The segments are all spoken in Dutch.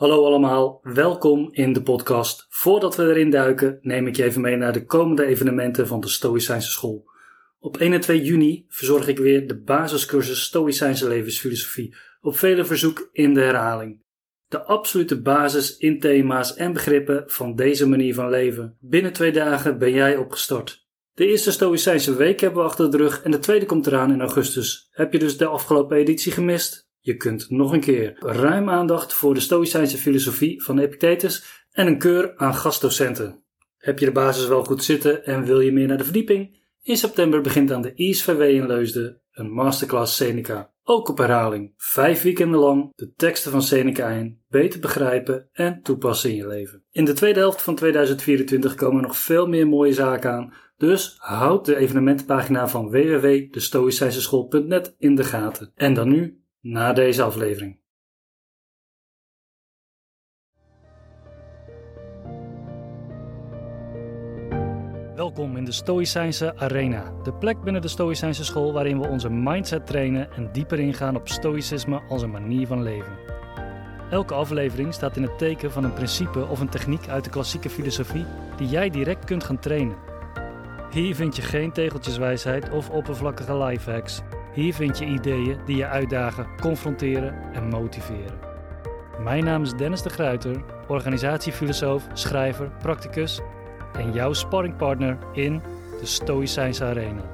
Hallo allemaal, welkom in de podcast. Voordat we erin duiken, neem ik je even mee naar de komende evenementen van de Stoïcijnse School. Op 1 en 2 juni verzorg ik weer de basiscursus Stoïcijnse levensfilosofie, op vele verzoek in de herhaling. De absolute basis in thema's en begrippen van deze manier van leven. Binnen twee dagen ben jij opgestart. De eerste Stoïcijnse week hebben we achter de rug en de tweede komt eraan in augustus. Heb je dus de afgelopen editie gemist? Je kunt nog een keer ruim aandacht voor de Stoïcijnse filosofie van Epictetus en een keur aan gastdocenten. Heb je de basis wel goed zitten en wil je meer naar de verdieping? In september begint aan de ISVW in Leusden een masterclass Seneca. Ook op herhaling, vijf weekenden lang de teksten van Seneca in, beter begrijpen en toepassen in je leven. In de tweede helft van 2024 komen nog veel meer mooie zaken aan, dus houd de evenementenpagina van www.destoïcijnseschool.net in de gaten. En dan nu na deze aflevering. Welkom in de Stoïcijnse Arena, de plek binnen de Stoïcijnse school waarin we onze mindset trainen en dieper ingaan op stoïcisme als een manier van leven. Elke aflevering staat in het teken van een principe of een techniek uit de klassieke filosofie die jij direct kunt gaan trainen. Hier vind je geen tegeltjeswijsheid of oppervlakkige lifehacks. Hier vind je ideeën die je uitdagen, confronteren en motiveren. Mijn naam is Dennis de Gruiter, organisatiefilosoof, schrijver, practicus en jouw sparringpartner in de Stoïcijnse Arena.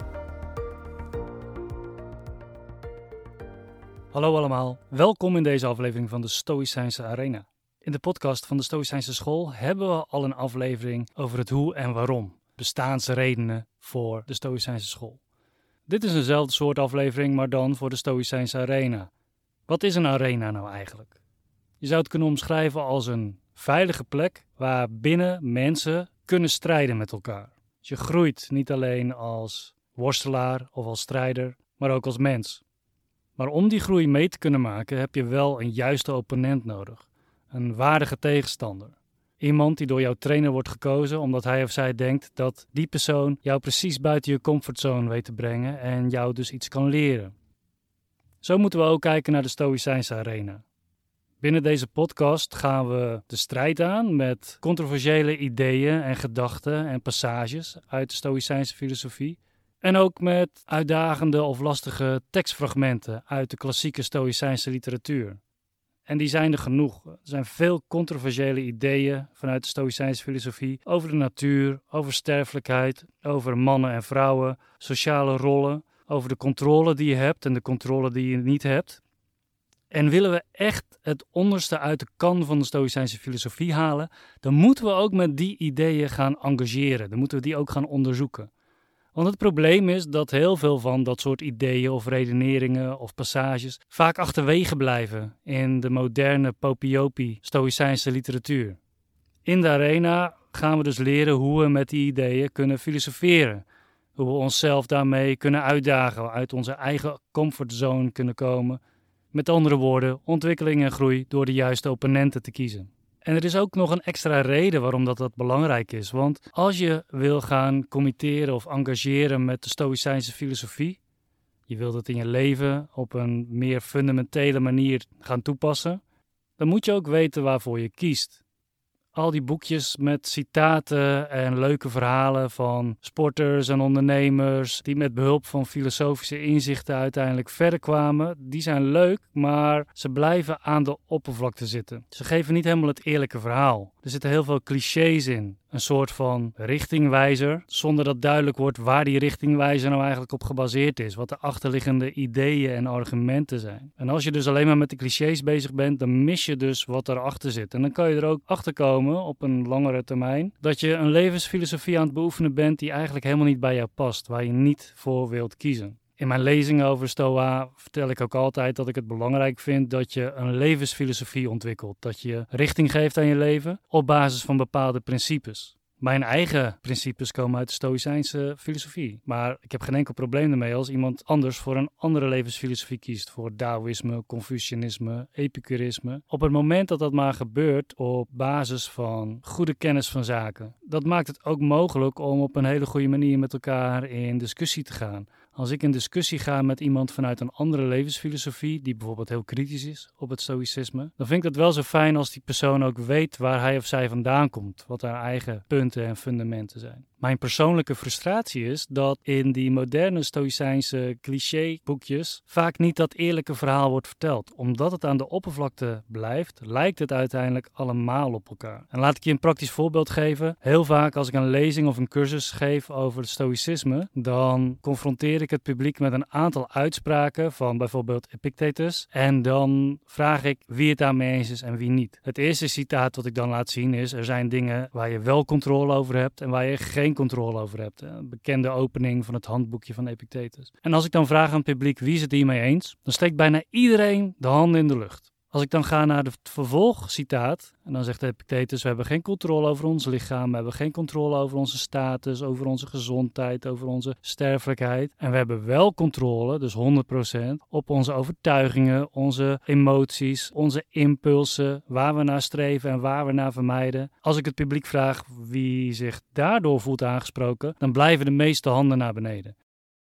Hallo allemaal, welkom in deze aflevering van de Stoïcijnse Arena. In de podcast van de Stoïcijnse School hebben we al een aflevering over het hoe en waarom, bestaansredenen voor de Stoïcijnse School. Dit is eenzelfde soort aflevering, maar dan voor de Stoïcijnse Arena. Wat is een arena nou eigenlijk? Je zou het kunnen omschrijven als een veilige plek waar binnen mensen kunnen strijden met elkaar. Dus je groeit niet alleen als worstelaar of als strijder, maar ook als mens. Maar om die groei mee te kunnen maken heb je wel een juiste opponent nodig, een waardige tegenstander. Iemand die door jouw trainer wordt gekozen omdat hij of zij denkt dat die persoon jou precies buiten je comfortzone weet te brengen en jou dus iets kan leren. Zo moeten we ook kijken naar de Stoïcijnse arena. Binnen deze podcast gaan we de strijd aan met controversiële ideeën en gedachten en passages uit de Stoïcijnse filosofie. En ook met uitdagende of lastige tekstfragmenten uit de klassieke Stoïcijnse literatuur. En die zijn er genoeg. Er zijn veel controversiële ideeën vanuit de Stoïcijnse filosofie over de natuur, over sterfelijkheid, over mannen en vrouwen, sociale rollen, over de controle die je hebt en de controle die je niet hebt. En willen we echt het onderste uit de kan van de Stoïcijnse filosofie halen, dan moeten we ook met die ideeën gaan engageren. Dan moeten we die ook gaan onderzoeken. Want het probleem is dat heel veel van dat soort ideeën of redeneringen of passages vaak achterwege blijven in de moderne popiopi stoïcijnse literatuur. In de arena gaan we dus leren hoe we met die ideeën kunnen filosoferen. Hoe we onszelf daarmee kunnen uitdagen, uit onze eigen comfortzone kunnen komen. Met andere woorden, ontwikkeling en groei door de juiste opponenten te kiezen. En er is ook nog een extra reden waarom dat, dat belangrijk is. Want als je wil gaan committeren of engageren met de Stoïcijnse filosofie, je wilt het in je leven op een meer fundamentele manier gaan toepassen, dan moet je ook weten waarvoor je kiest al die boekjes met citaten en leuke verhalen van sporters en ondernemers die met behulp van filosofische inzichten uiteindelijk verder kwamen, die zijn leuk, maar ze blijven aan de oppervlakte zitten. Ze geven niet helemaal het eerlijke verhaal. Er zitten heel veel clichés in een soort van richtingwijzer, zonder dat duidelijk wordt waar die richtingwijzer nou eigenlijk op gebaseerd is, wat de achterliggende ideeën en argumenten zijn. En als je dus alleen maar met de clichés bezig bent, dan mis je dus wat erachter zit. En dan kan je er ook achter komen op een langere termijn dat je een levensfilosofie aan het beoefenen bent die eigenlijk helemaal niet bij jou past, waar je niet voor wilt kiezen. In mijn lezingen over Stoa vertel ik ook altijd dat ik het belangrijk vind dat je een levensfilosofie ontwikkelt. Dat je richting geeft aan je leven op basis van bepaalde principes. Mijn eigen principes komen uit de Stoïcijnse filosofie. Maar ik heb geen enkel probleem ermee als iemand anders voor een andere levensfilosofie kiest. Voor Taoïsme, Confucianisme, Epicurisme. Op het moment dat dat maar gebeurt op basis van goede kennis van zaken. Dat maakt het ook mogelijk om op een hele goede manier met elkaar in discussie te gaan. Als ik in discussie ga met iemand vanuit een andere levensfilosofie, die bijvoorbeeld heel kritisch is op het stoïcisme, dan vind ik het wel zo fijn als die persoon ook weet waar hij of zij vandaan komt, wat haar eigen punten en fundamenten zijn. Mijn persoonlijke frustratie is dat in die moderne stoïcijnse cliché-boekjes vaak niet dat eerlijke verhaal wordt verteld. Omdat het aan de oppervlakte blijft, lijkt het uiteindelijk allemaal op elkaar. En laat ik je een praktisch voorbeeld geven. Heel vaak als ik een lezing of een cursus geef over het stoïcisme, dan confronteer ik het publiek met een aantal uitspraken van bijvoorbeeld Epictetus. En dan vraag ik wie het daarmee eens is en wie niet. Het eerste citaat wat ik dan laat zien is: er zijn dingen waar je wel controle over hebt en waar je geen controle over hebt. Een bekende opening van het handboekje van Epictetus. En als ik dan vraag aan het publiek wie is het hiermee eens, dan steekt bijna iedereen de handen in de lucht. Als ik dan ga naar het vervolgcitaat, en dan zegt Epictetus: We hebben geen controle over ons lichaam, we hebben geen controle over onze status, over onze gezondheid, over onze sterfelijkheid. En we hebben wel controle, dus 100%, op onze overtuigingen, onze emoties, onze impulsen, waar we naar streven en waar we naar vermijden. Als ik het publiek vraag wie zich daardoor voelt aangesproken, dan blijven de meeste handen naar beneden.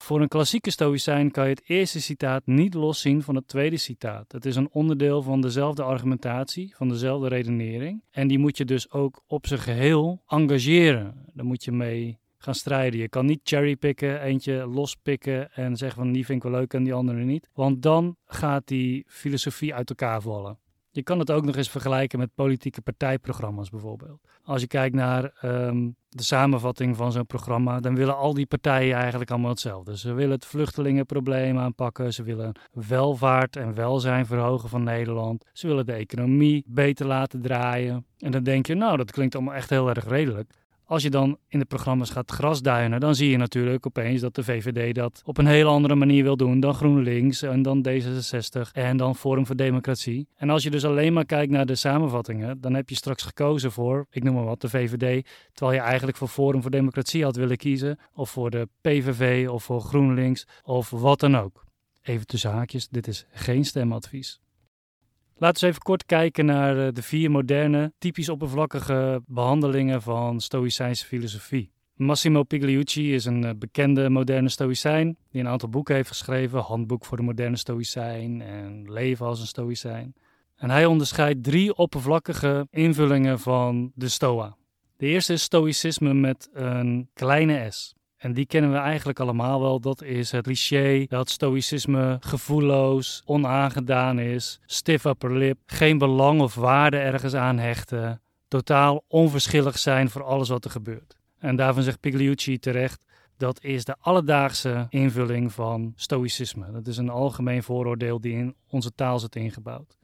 Voor een klassieke stoïcijn kan je het eerste citaat niet loszien van het tweede citaat. Het is een onderdeel van dezelfde argumentatie, van dezelfde redenering. En die moet je dus ook op zijn geheel engageren. Daar moet je mee gaan strijden. Je kan niet cherrypicken, eentje lospikken en zeggen van die vind ik wel leuk en die andere niet. Want dan gaat die filosofie uit elkaar vallen. Je kan het ook nog eens vergelijken met politieke partijprogramma's bijvoorbeeld. Als je kijkt naar ehm, de samenvatting van zo'n programma, dan willen al die partijen eigenlijk allemaal hetzelfde. Ze willen het vluchtelingenprobleem aanpakken, ze willen welvaart en welzijn verhogen van Nederland, ze willen de economie beter laten draaien. En dan denk je, nou, dat klinkt allemaal echt heel erg redelijk. Als je dan in de programma's gaat grasduinen, dan zie je natuurlijk opeens dat de VVD dat op een hele andere manier wil doen dan GroenLinks en dan D66 en dan Forum voor Democratie. En als je dus alleen maar kijkt naar de samenvattingen, dan heb je straks gekozen voor, ik noem maar wat, de VVD, terwijl je eigenlijk voor Forum voor Democratie had willen kiezen, of voor de PVV of voor GroenLinks of wat dan ook. Even tussen haakjes, dit is geen stemadvies. Laten we even kort kijken naar eh, de vier moderne, typisch oppervlakkige behandelingen van Stoïcijnse filosofie. Massimo Pigliucci is een eh, bekende moderne Stoïcijn die een aantal boeken heeft geschreven: Handboek voor de moderne Stoïcijn en Leven als een Stoïcijn. En hij onderscheidt drie oppervlakkige invullingen van de Stoa. De eerste is Stoïcisme met een kleine s. En die kennen we eigenlijk allemaal wel. Dat is het cliché dat stoïcisme gevoelloos, onaangedaan is, stiff upper lip, geen belang of waarde ergens aan hechten, totaal onverschillig zijn voor alles wat er gebeurt. En daarvan zegt Pigliucci terecht, dat is de alledaagse invulling van stoïcisme. Dat is een algemeen vooroordeel die in onze taal zit ingebouwd.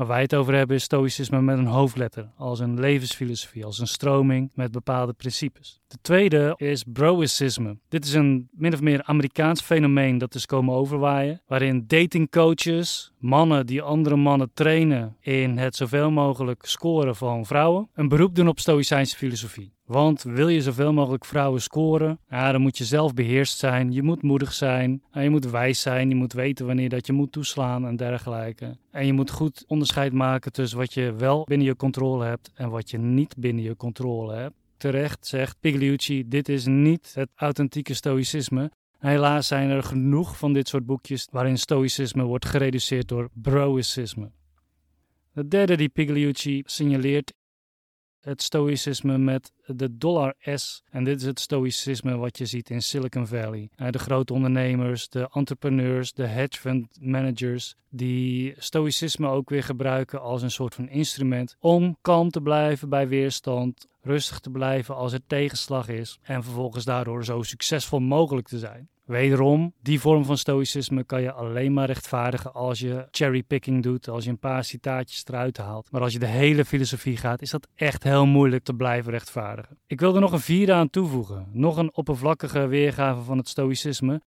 Waar wij het over hebben is stoïcisme met een hoofdletter, als een levensfilosofie, als een stroming met bepaalde principes. De tweede is broicisme. Dit is een min of meer Amerikaans fenomeen dat is komen overwaaien, waarin datingcoaches, mannen die andere mannen trainen in het zoveel mogelijk scoren van vrouwen, een beroep doen op stoïcijnse filosofie. Want wil je zoveel mogelijk vrouwen scoren, dan moet je zelf beheerst zijn. Je moet moedig zijn. Je moet wijs zijn. Je moet weten wanneer dat je moet toeslaan en dergelijke. En je moet goed onderscheid maken tussen wat je wel binnen je controle hebt en wat je niet binnen je controle hebt. Terecht zegt Pigliucci: dit is niet het authentieke stoïcisme. Helaas zijn er genoeg van dit soort boekjes waarin stoïcisme wordt gereduceerd door broicisme. De derde die Pigliucci signaleert het stoïcisme met de dollar S. En dit is het stoïcisme wat je ziet in Silicon Valley. De grote ondernemers, de entrepreneurs, de hedge fund managers, die stoïcisme ook weer gebruiken als een soort van instrument om kalm te blijven bij weerstand, rustig te blijven als er tegenslag is en vervolgens daardoor zo succesvol mogelijk te zijn. Wederom, die vorm van stoïcisme kan je alleen maar rechtvaardigen als je cherrypicking doet, als je een paar citaatjes eruit haalt. Maar als je de hele filosofie gaat, is dat echt heel moeilijk te blijven rechtvaardigen. Ik wil er nog een vierde aan toevoegen, nog een oppervlakkige weergave van het stoïcisme.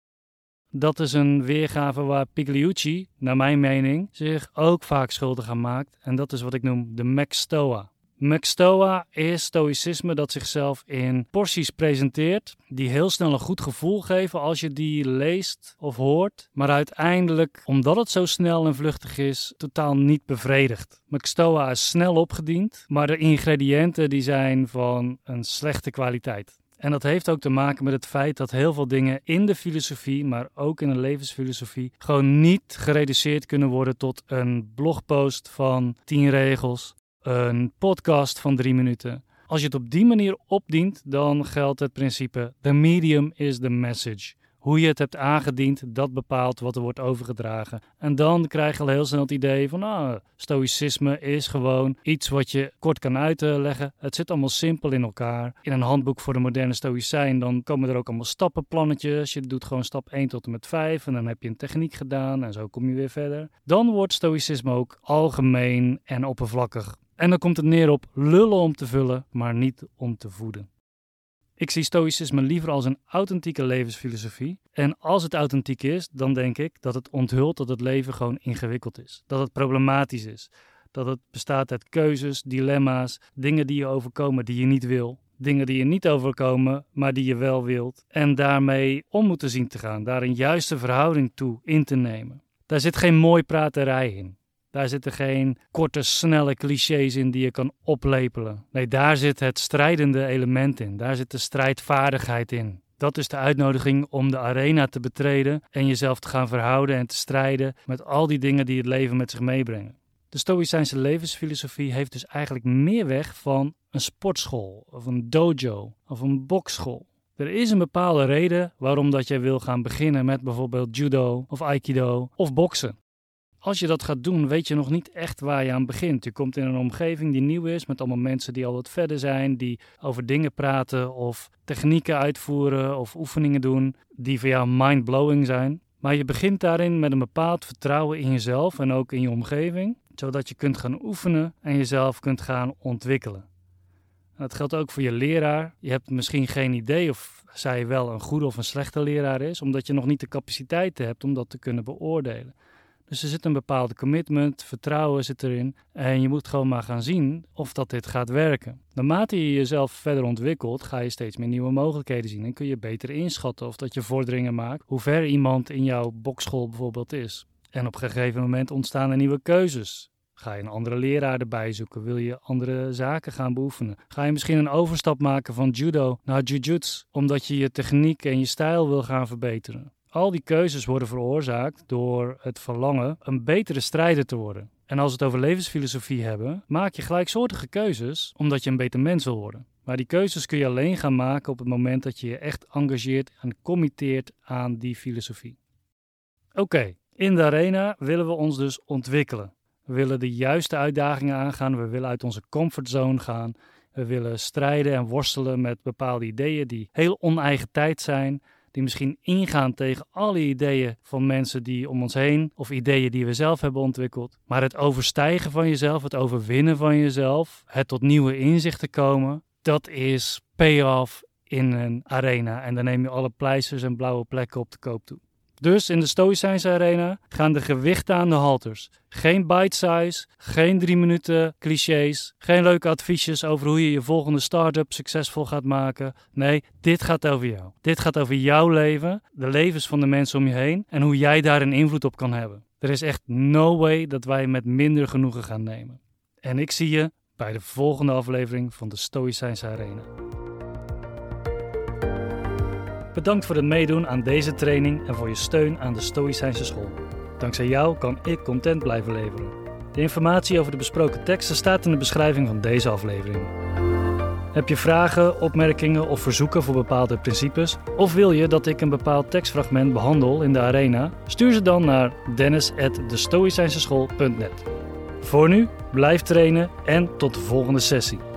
Dat is een weergave waar Pigliucci, naar mijn mening, zich ook vaak schuldig aan maakt. En dat is wat ik noem de Max Stoa. McStoa is stoïcisme dat zichzelf in porties presenteert, die heel snel een goed gevoel geven als je die leest of hoort, maar uiteindelijk, omdat het zo snel en vluchtig is, totaal niet bevredigt. McStoa is snel opgediend, maar de ingrediënten die zijn van een slechte kwaliteit. En dat heeft ook te maken met het feit dat heel veel dingen in de filosofie, maar ook in een levensfilosofie, gewoon niet gereduceerd kunnen worden tot een blogpost van 10 regels, een podcast van 3 minuten. Als je het op die manier opdient, dan geldt het principe: the medium is the message. Hoe je het hebt aangediend, dat bepaalt wat er wordt overgedragen. En dan krijg je al heel snel het idee van, ah, stoïcisme is gewoon iets wat je kort kan uitleggen. Het zit allemaal simpel in elkaar. In een handboek voor de moderne stoïcijn, dan komen er ook allemaal stappenplannetjes. Je doet gewoon stap 1 tot en met 5 en dan heb je een techniek gedaan en zo kom je weer verder. Dan wordt stoïcisme ook algemeen en oppervlakkig. En dan komt het neer op lullen om te vullen, maar niet om te voeden. Ik zie stoïcisme liever als een authentieke levensfilosofie. En als het authentiek is, dan denk ik dat het onthult dat het leven gewoon ingewikkeld is. Dat het problematisch is. Dat het bestaat uit keuzes, dilemma's, dingen die je overkomen die je niet wil. Dingen die je niet overkomen, maar die je wel wilt. En daarmee om moeten zien te gaan. Daar een juiste verhouding toe in te nemen. Daar zit geen mooi praterij in. Daar zitten geen korte, snelle clichés in die je kan oplepelen. Nee, daar zit het strijdende element in. Daar zit de strijdvaardigheid in. Dat is de uitnodiging om de arena te betreden en jezelf te gaan verhouden en te strijden met al die dingen die het leven met zich meebrengen. De Stoïcijnse levensfilosofie heeft dus eigenlijk meer weg van een sportschool of een dojo of een bokschool. Er is een bepaalde reden waarom dat jij wil gaan beginnen met bijvoorbeeld judo of aikido of boksen. Als je dat gaat doen, weet je nog niet echt waar je aan begint. Je komt in een omgeving die nieuw is, met allemaal mensen die al wat verder zijn, die over dingen praten of technieken uitvoeren of oefeningen doen die voor jou mind-blowing zijn. Maar je begint daarin met een bepaald vertrouwen in jezelf en ook in je omgeving, zodat je kunt gaan oefenen en jezelf kunt gaan ontwikkelen. En dat geldt ook voor je leraar. Je hebt misschien geen idee of zij wel een goede of een slechte leraar is, omdat je nog niet de capaciteit hebt om dat te kunnen beoordelen. Dus er zit een bepaalde commitment, vertrouwen zit erin. En je moet gewoon maar gaan zien of dat dit gaat werken. Naarmate je jezelf verder ontwikkelt, ga je steeds meer nieuwe mogelijkheden zien. En kun je beter inschatten of dat je vorderingen maakt, hoe ver iemand in jouw bokschool bijvoorbeeld is. En op een gegeven moment ontstaan er nieuwe keuzes. Ga je een andere leraar erbij zoeken? Wil je andere zaken gaan beoefenen? Ga je misschien een overstap maken van judo naar jujutsu, omdat je je techniek en je stijl wil gaan verbeteren? Al die keuzes worden veroorzaakt door het verlangen een betere strijder te worden. En als we het over levensfilosofie hebben, maak je gelijksoortige keuzes omdat je een beter mens wil worden. Maar die keuzes kun je alleen gaan maken op het moment dat je je echt engageert en committeert aan die filosofie. Oké, in de arena willen we ons dus ontwikkelen. We willen de juiste uitdagingen aangaan, we willen uit onze comfortzone gaan. We willen strijden en worstelen met bepaalde ideeën die heel oneigen tijd zijn die misschien ingaan tegen alle ideeën van mensen die om ons heen of ideeën die we zelf hebben ontwikkeld. Maar het overstijgen van jezelf, het overwinnen van jezelf, het tot nieuwe inzichten komen, dat is payoff in een arena. En dan neem je alle pleisters en blauwe plekken op de koop toe. Dus in de Stoïcijnse arena gaan de gewichten aan de halters. Geen bite size, geen drie minuten clichés, geen leuke adviesjes over hoe je je volgende start-up succesvol gaat maken. Nee, dit gaat over jou. Dit gaat over jouw leven, de levens van de mensen om je heen en hoe jij daar een invloed op kan hebben. Er is echt no way dat wij met minder genoegen gaan nemen. En ik zie je bij de volgende aflevering van de Stoïcijnse Arena. Bedankt voor het meedoen aan deze training en voor je steun aan de Stoïcijnse School. Dankzij jou kan ik content blijven leveren. De informatie over de besproken teksten staat in de beschrijving van deze aflevering. Heb je vragen, opmerkingen of verzoeken voor bepaalde principes? Of wil je dat ik een bepaald tekstfragment behandel in de arena? Stuur ze dan naar dennis.destoïcijnseschool.net. Voor nu, blijf trainen en tot de volgende sessie.